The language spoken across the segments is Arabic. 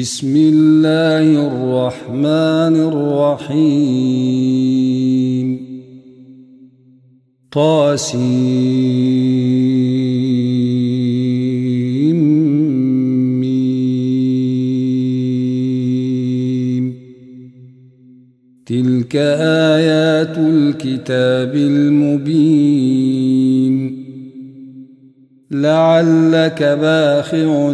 بسم الله الرحمن الرحيم. طاسيم. تلك آيات الكتاب المبين. لعلك باخع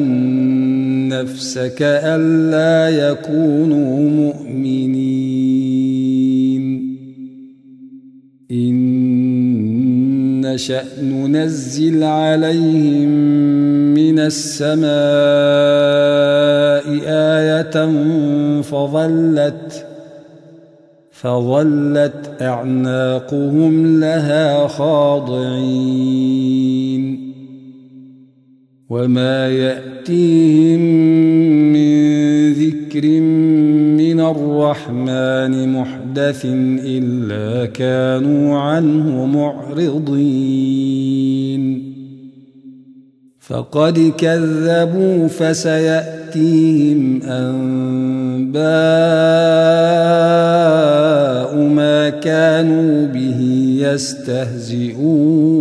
نفسك ألا يكونوا مؤمنين. إن نشأ ننزل عليهم من السماء آية فظلت فظلت أعناقهم لها خاضعين. وما يأتيهم من ذكر من الرحمن محدث إلا كانوا عنه معرضين فقد كذبوا فسيأتيهم أنباء ما كانوا به يستهزئون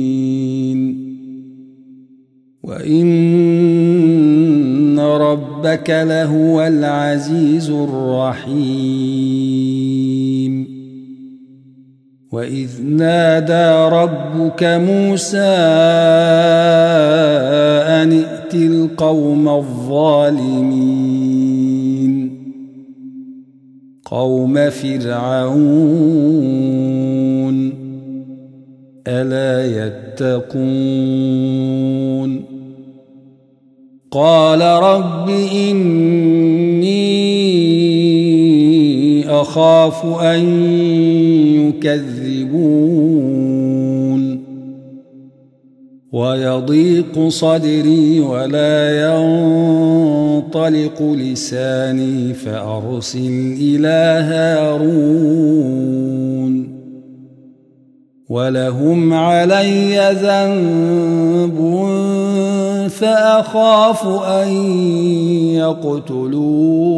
وإن ربك لهو العزيز الرحيم وإذ نادى ربك موسى أن ائت القوم الظالمين قوم فرعون ألا يتقون قال رب إني أخاف أن يكذبون. ويضيق صدري ولا ينطلق لساني فأرسل إلى هارون. ولهم علي ذنب فأخاف أن يقتلون.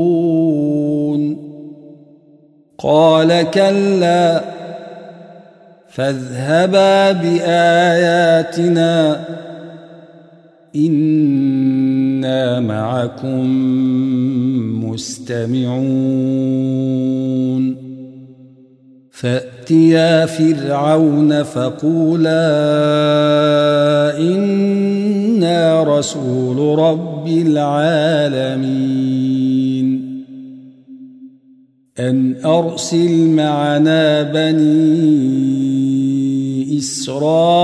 قال كلا فاذهبا بآياتنا إنا معكم مستمعون. فأتيا فرعون فقولا إنا رسول رب العالمين. أن أرسل معنا بني إسرائيل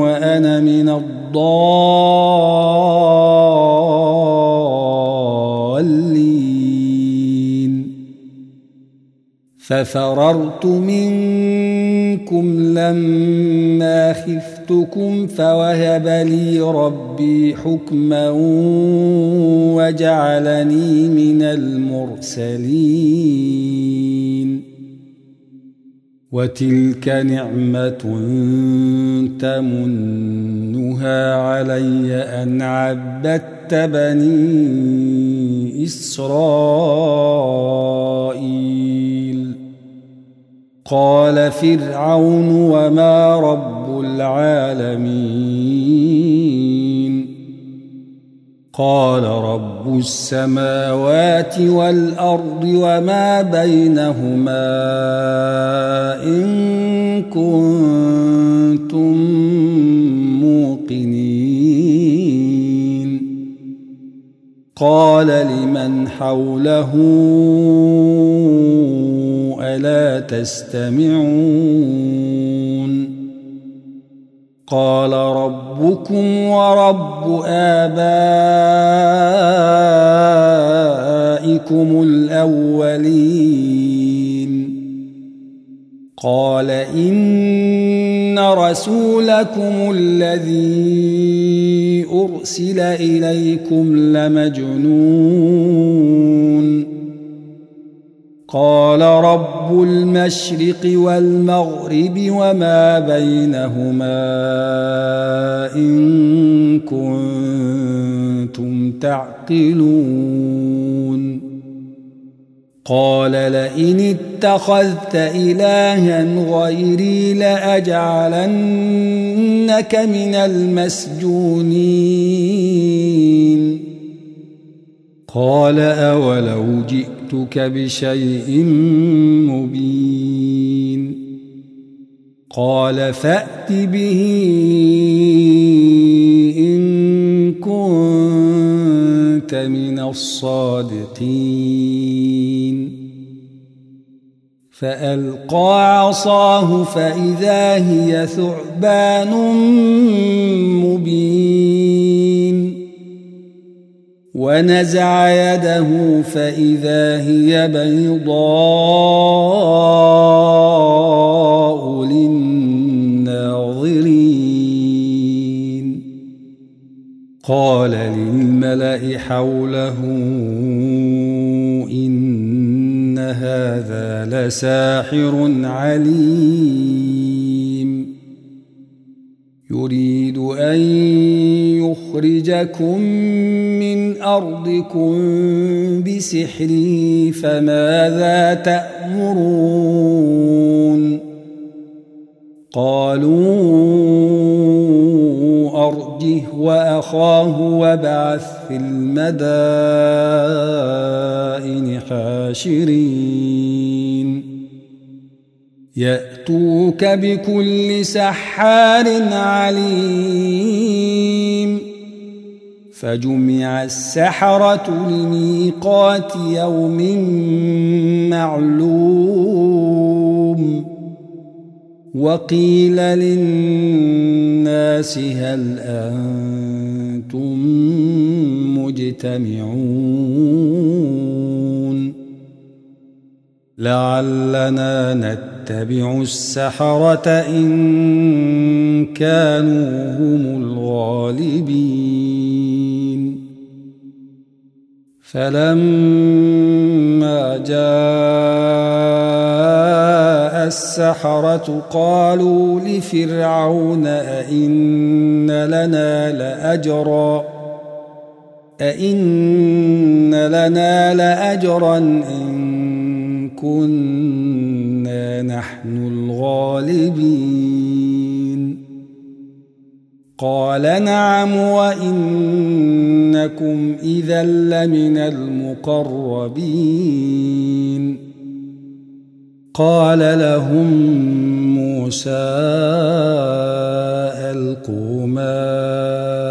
وأنا من الضالين. ففررت منكم لما خفتكم فوهب لي ربي حكما وجعلني من المرسلين. وتلك نعمة تمنها علي أن عبدت بني إسرائيل. قال فرعون وما رب العالمين. قال رب السماوات والأرض وما بينهما إن كنتم موقنين. قال لمن حوله ألا تستمعون؟ قال ربكم ورب آبائكم الأولين. قال إن رسولكم الذي أرسل إليكم لمجنون. قال رب المشرق والمغرب وما بينهما إن كنتم تعقلون. قال لئن اتخذت إلها غيري لأجعلنك من المسجونين. قال أولو جئتك بشيء مبين قال فأت به إن كنت من الصادقين فألقى عصاه فإذا هي ثعبان مبين ونزع يده فإذا هي بيضاء للناظرين. قال للملأ حوله إن هذا لساحر عليم. يريد أن يخرجكم من أرضكم بسحره فماذا تأمرون؟ قالوا أرجه وأخاه وابعث في المدائن حاشرين. يأتوك بكل سحار عليم. فجمع السحرة لميقات يوم معلوم. وقيل للناس هل أنتم مجتمعون؟ لعلنا نتبع السحرة إن كانوا هم الغالبين. فلما جاء السحرة قالوا لفرعون أئن لنا لأجرا أئن لنا لأجرا إن كنا نحن الغالبين. قال نعم وإنكم إذا لمن المقربين. قال لهم موسى ألقوا ما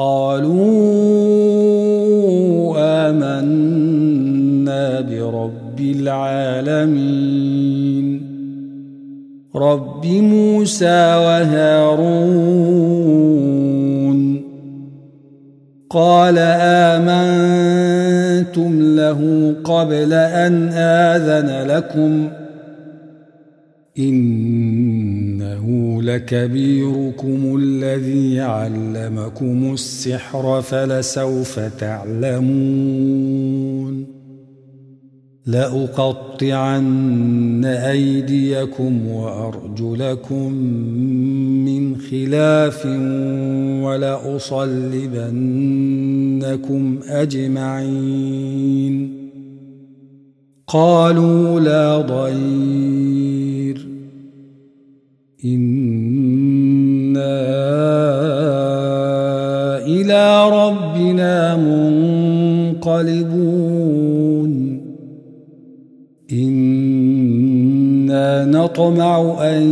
قالوا آمنا برب العالمين. رب موسى وهارون. قال آمنتم له قبل أن آذن لكم ۖ. إنه لكبيركم الذي علمكم السحر فلسوف تعلمون. لأقطعن أيديكم وأرجلكم من خلاف ولأصلبنكم أجمعين. قالوا لا ضير إنا إلى ربنا منقلبون إنا نطمع أن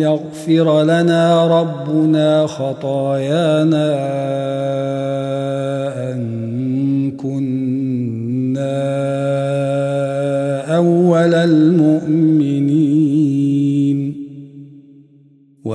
يغفر لنا ربنا خطايانا أن كنا أول المؤمنين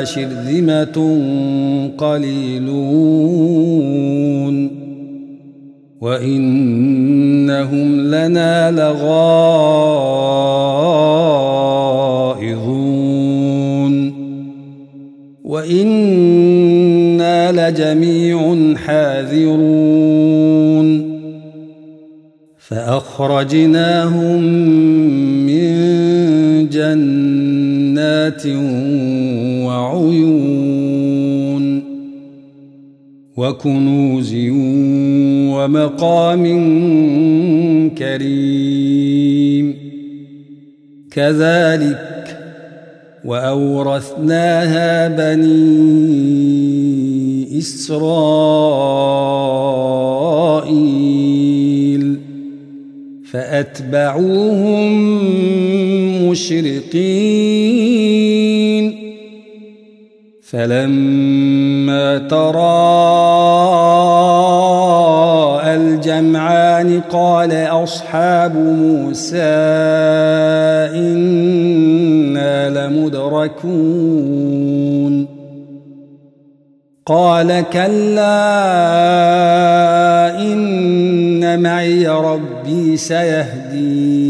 لشرذمة قليلون. وإنهم لنا لغائظون. وإنا لجميع حاذرون. فأخرجناهم من جنات وعيون وكنوز ومقام كريم. كذلك وأورثناها بني إسرائيل فأتبعوهم مشرقين فلما تراءى الجمعان قال أصحاب موسى إنا لمدركون. قال كلا إن معي ربي سيهدين.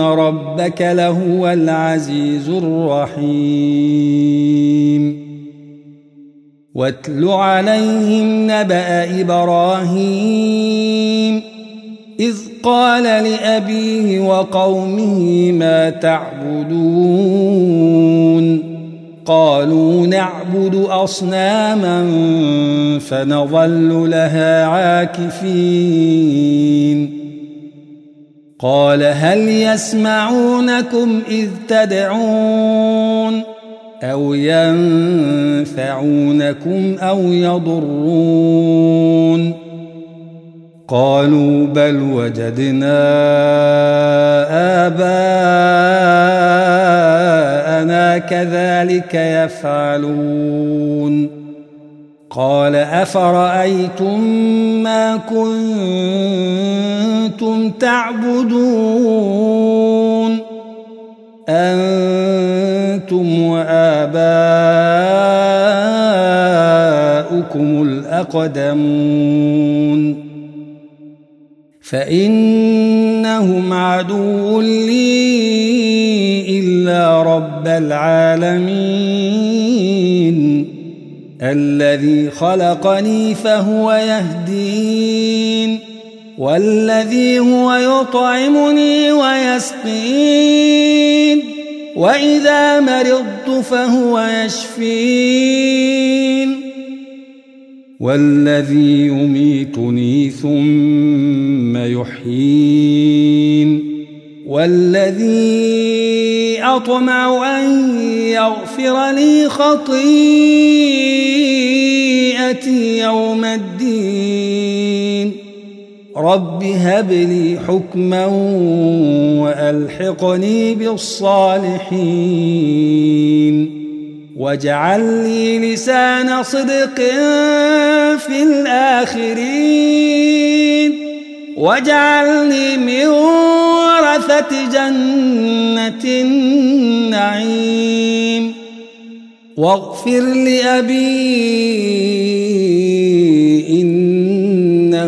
ربك لهو العزيز الرحيم واتل عليهم نبأ إبراهيم إذ قال لأبيه وقومه ما تعبدون قالوا نعبد أصناما فنظل لها عاكفين قال هل يسمعونكم إذ تدعون أو ينفعونكم أو يضرون قالوا بل وجدنا آباءنا كذلك يفعلون قال أفرأيتم ما كنتم تعبدون أنتم وآباؤكم الأقدمون فإنهم عدو لي إلا رب العالمين الذي خلقني فهو يهدين والذي هو يطعمني ويسقين وإذا مرضت فهو يشفين. والذي يميتني ثم يحيين. والذي أطمع أن يغفر لي خطيئتي يوم الدين. رب هب لي حكما وألحقني بالصالحين واجعل لي لسان صدق في الآخرين واجعلني من ورثة جنة النعيم واغفر لأبي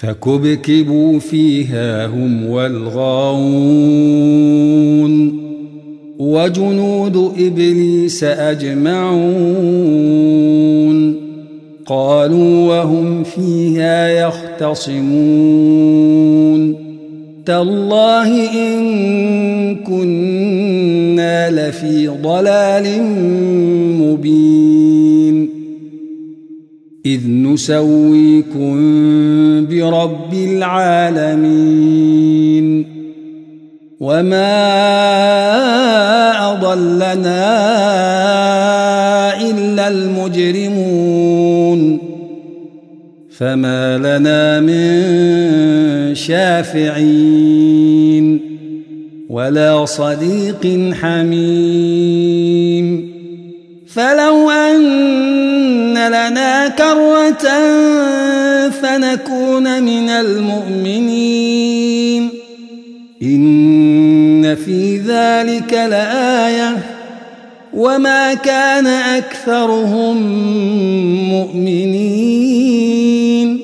فكبكبوا فيها هم والغاوون. وجنود إبليس أجمعون. قالوا وهم فيها يختصمون. تالله إن كنا لفي ضلال مبين. اذ نسويكم برب العالمين وما اضلنا الا المجرمون فما لنا من شافعين ولا صديق حميم فلو لنا كرة فنكون من المؤمنين. إن في ذلك لآية. وما كان أكثرهم مؤمنين.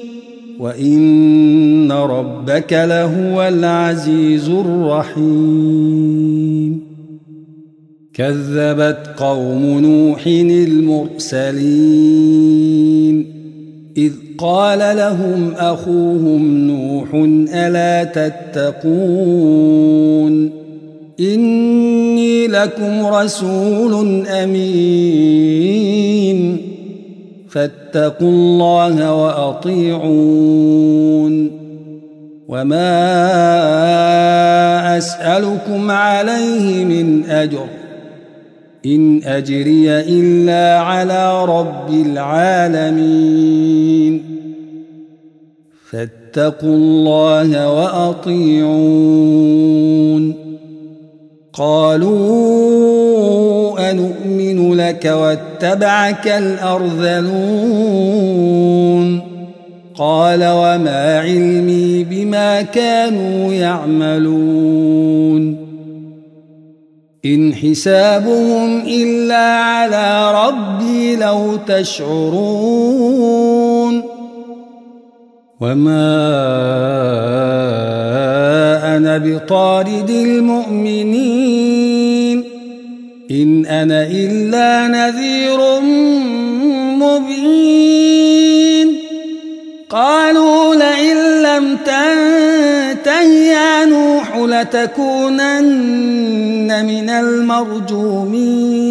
وإن ربك لهو العزيز الرحيم. كذبت قوم نوح المرسلين. إذ قال لهم أخوهم نوح ألا تتقون؟ إني لكم رسول أمين. فاتقوا الله وأطيعون. وما أسألكم عليه من أجر. إن أجري إلا على رب العالمين. فاتقوا الله وأطيعون. قالوا أنؤمن لك واتبعك الأرذلون. قال وما علمي بما كانوا يعملون. إن حسابهم إلا على ربي لو تشعرون وما أنا بطارد المؤمنين إن أنا إلا نذير مبين قالوا لئن لم تنته يا نوح لتكونن من المرجومين.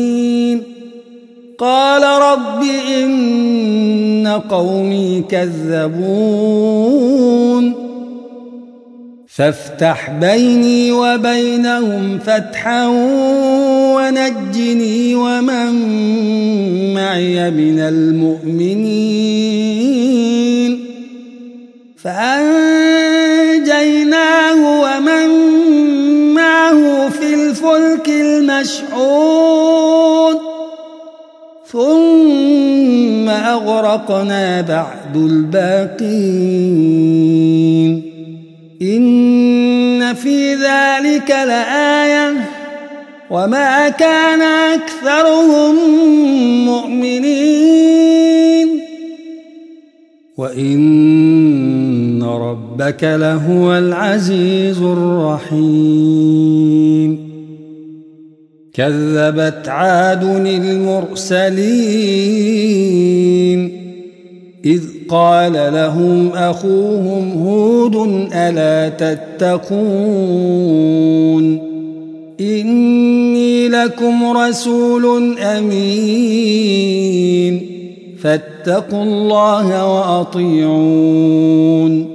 قال رب إن قومي كذبون. فافتح بيني وبينهم فتحا ونجني ومن معي من المؤمنين. فأنجيناه ومن معه في الفلك المشحون ثم أغرقنا بعد الباقين إن في ذلك لآية وما كان أكثرهم مؤمنين وإن ربك لهو العزيز الرحيم. كذبت عاد المرسلين. إذ قال لهم أخوهم هود ألا تتقون؟ إني لكم رسول أمين. فاتقوا الله وأطيعون.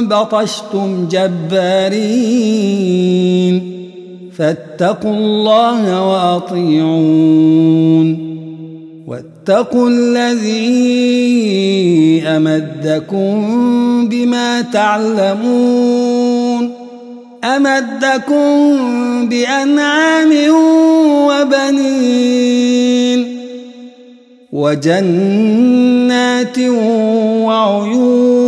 بطشتم جبارين فاتقوا الله وأطيعون واتقوا الذي أمدكم بما تعلمون أمدكم بأنعام وبنين وجنات وعيون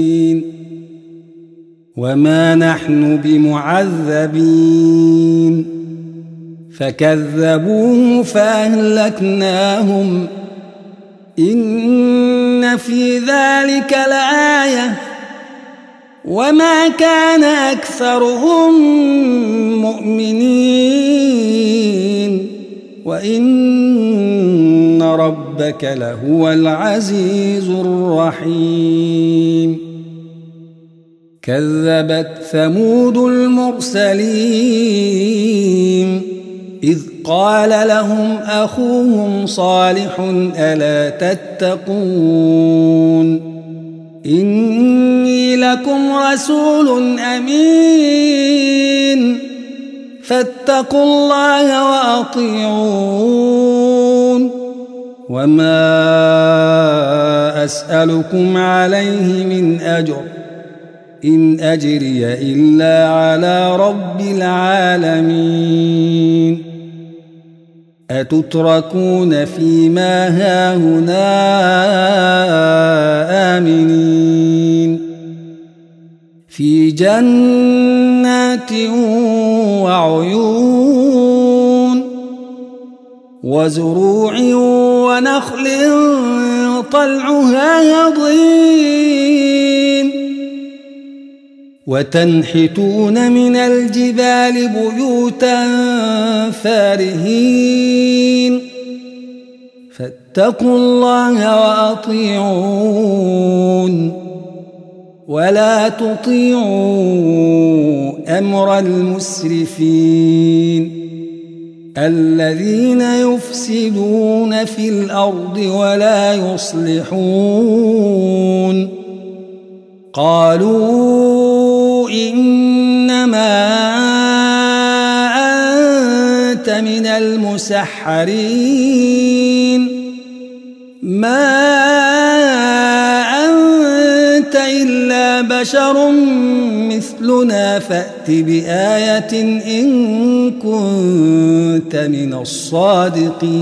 وما نحن بمعذبين فكذبوه فأهلكناهم إن في ذلك لآية وما كان أكثرهم مؤمنين وإن ربك لهو العزيز الرحيم كذبت ثمود المرسلين. إذ قال لهم أخوهم صالح ألا تتقون؟ إني لكم رسول أمين. فاتقوا الله وأطيعون. وما أسألكم عليه من أجر. إن أجري إلا على رب العالمين. أتتركون فيما هاهنا آمنين. في جنات وعيون وزروع ونخل طلعها هضيم وتنحتون من الجبال بيوتا فارهين. فاتقوا الله وأطيعون. ولا تطيعوا أمر المسرفين. الذين يفسدون في الأرض ولا يصلحون. قالوا إنما أنت من المسحرين. ما أنت إلا بشر مثلنا فأت بآية إن كنت من الصادقين.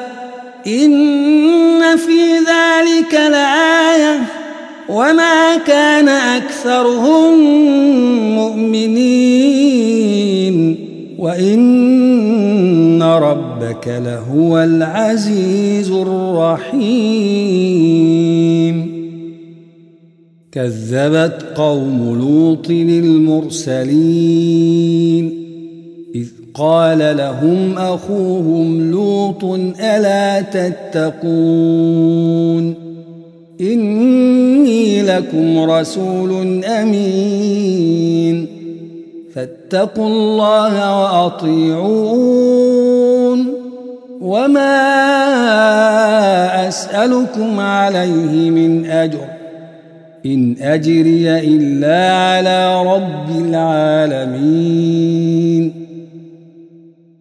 إن في ذلك لآية وما كان أكثرهم مؤمنين وإن ربك لهو العزيز الرحيم. كذبت قوم لوط المرسلين. قال لهم أخوهم لوط ألا تتقون إني لكم رسول أمين فاتقوا الله وأطيعون وما أسألكم عليه من أجر إن أجري إلا على رب العالمين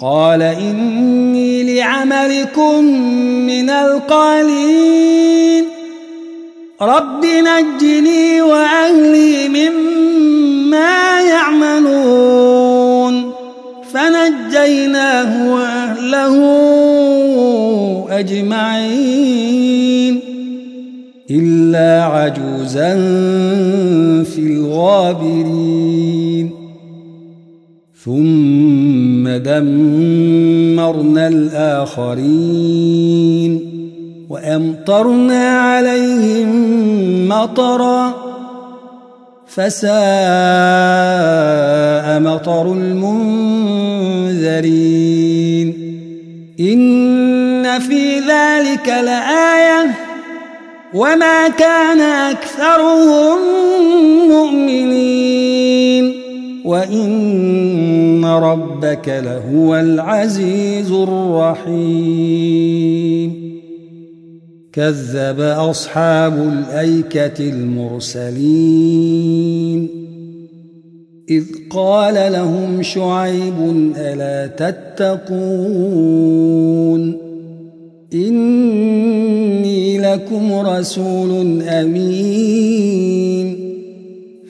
قال إني لعملكم من القالين رب نجني وأهلي مما يعملون. فنجيناه وأهله أجمعين. إلا عجوزا في الغابرين. ثم دمرنا الآخرين وأمطرنا عليهم مطرا فساء مطر المنذرين إن في ذلك لآية وما كان أكثرهم مؤمنين وإن ربك لهو العزيز الرحيم. كذب أصحاب الأيكة المرسلين. إذ قال لهم شعيب ألا تتقون؟ إني لكم رسول أمين.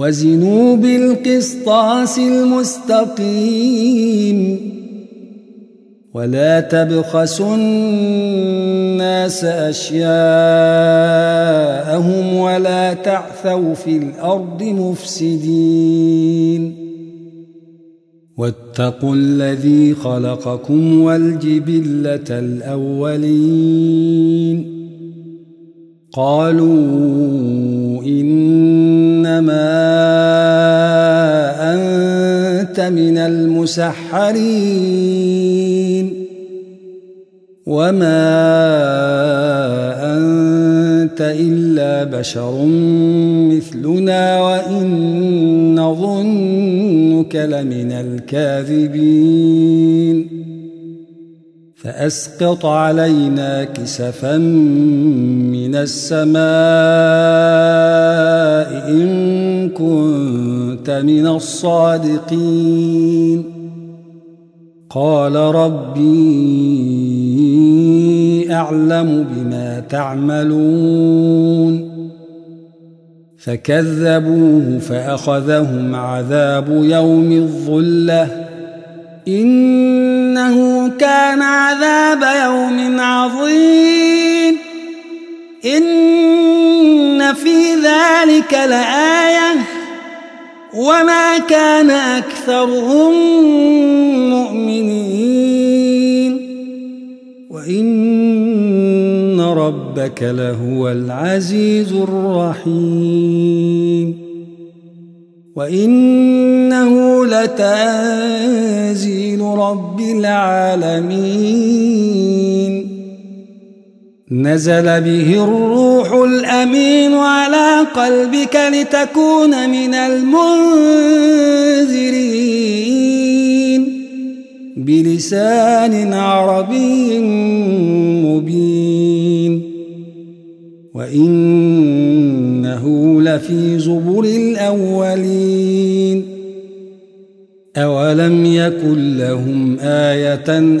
وزنوا بالقسطاس المستقيم ولا تبخسوا الناس أشياءهم ولا تعثوا في الأرض مفسدين واتقوا الذي خلقكم والجبلة الأولين قالوا إنما أنت من المسحرين. وما أنت إلا بشر مثلنا وإن نظنك لمن الكاذبين. فأسقط علينا كسفا من السماء. إن كنت من الصادقين. قال ربي أعلم بما تعملون. فكذبوه فأخذهم عذاب يوم الظلة. إنه كان عذاب يوم عظيم. إن في ذلك لآية وما كان أكثرهم مؤمنين. وإن ربك لهو العزيز الرحيم. وإنه لتنزيل رب العالمين. نزل به الروح الأمين على قلبك لتكون من المنذرين. بلسان عربي مبين. وإنه لفي زبر الأولين. أولم يكن لهم آية أن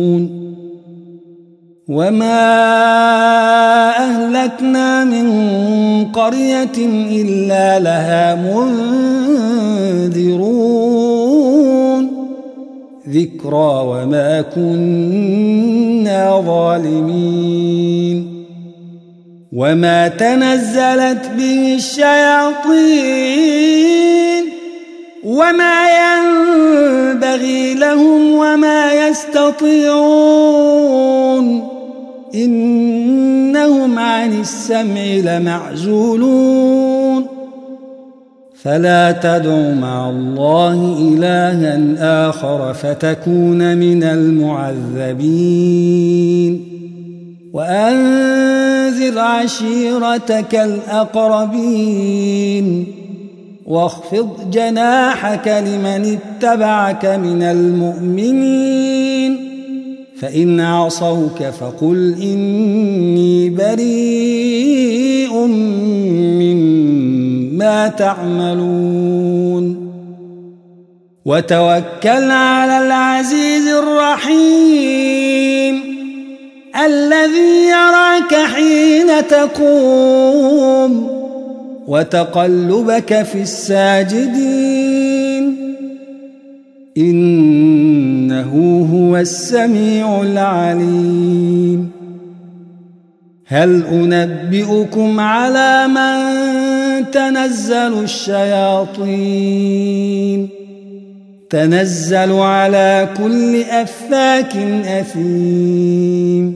وما أهلكنا من قرية إلا لها منذرون ذكرى وما كنا ظالمين وما تنزلت به الشياطين وما ينبغي لهم وما يستطيعون إنهم عن السمع لمعزولون. فلا تدع مع الله إلها آخر فتكون من المعذبين. وأنذر عشيرتك الأقربين. واخفض جناحك لمن اتبعك من المؤمنين. فإن عصوك فقل إني بريء مما تعملون. وتوكل على العزيز الرحيم الذي يراك حين تقوم وتقلبك في الساجدين. إنه هو السميع العليم. هل أنبئكم على من تنزل الشياطين؟ تنزل على كل أفاك أثيم.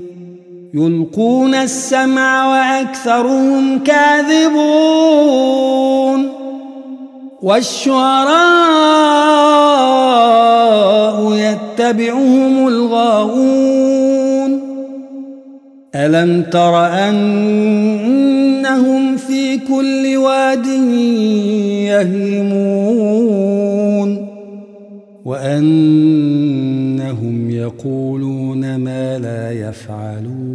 يلقون السمع وأكثرهم كاذبون. والشعراء يتبعهم الغاوون. ألم تر أنهم في كل واد يهيمون؟ وأنهم يقولون ما لا يفعلون.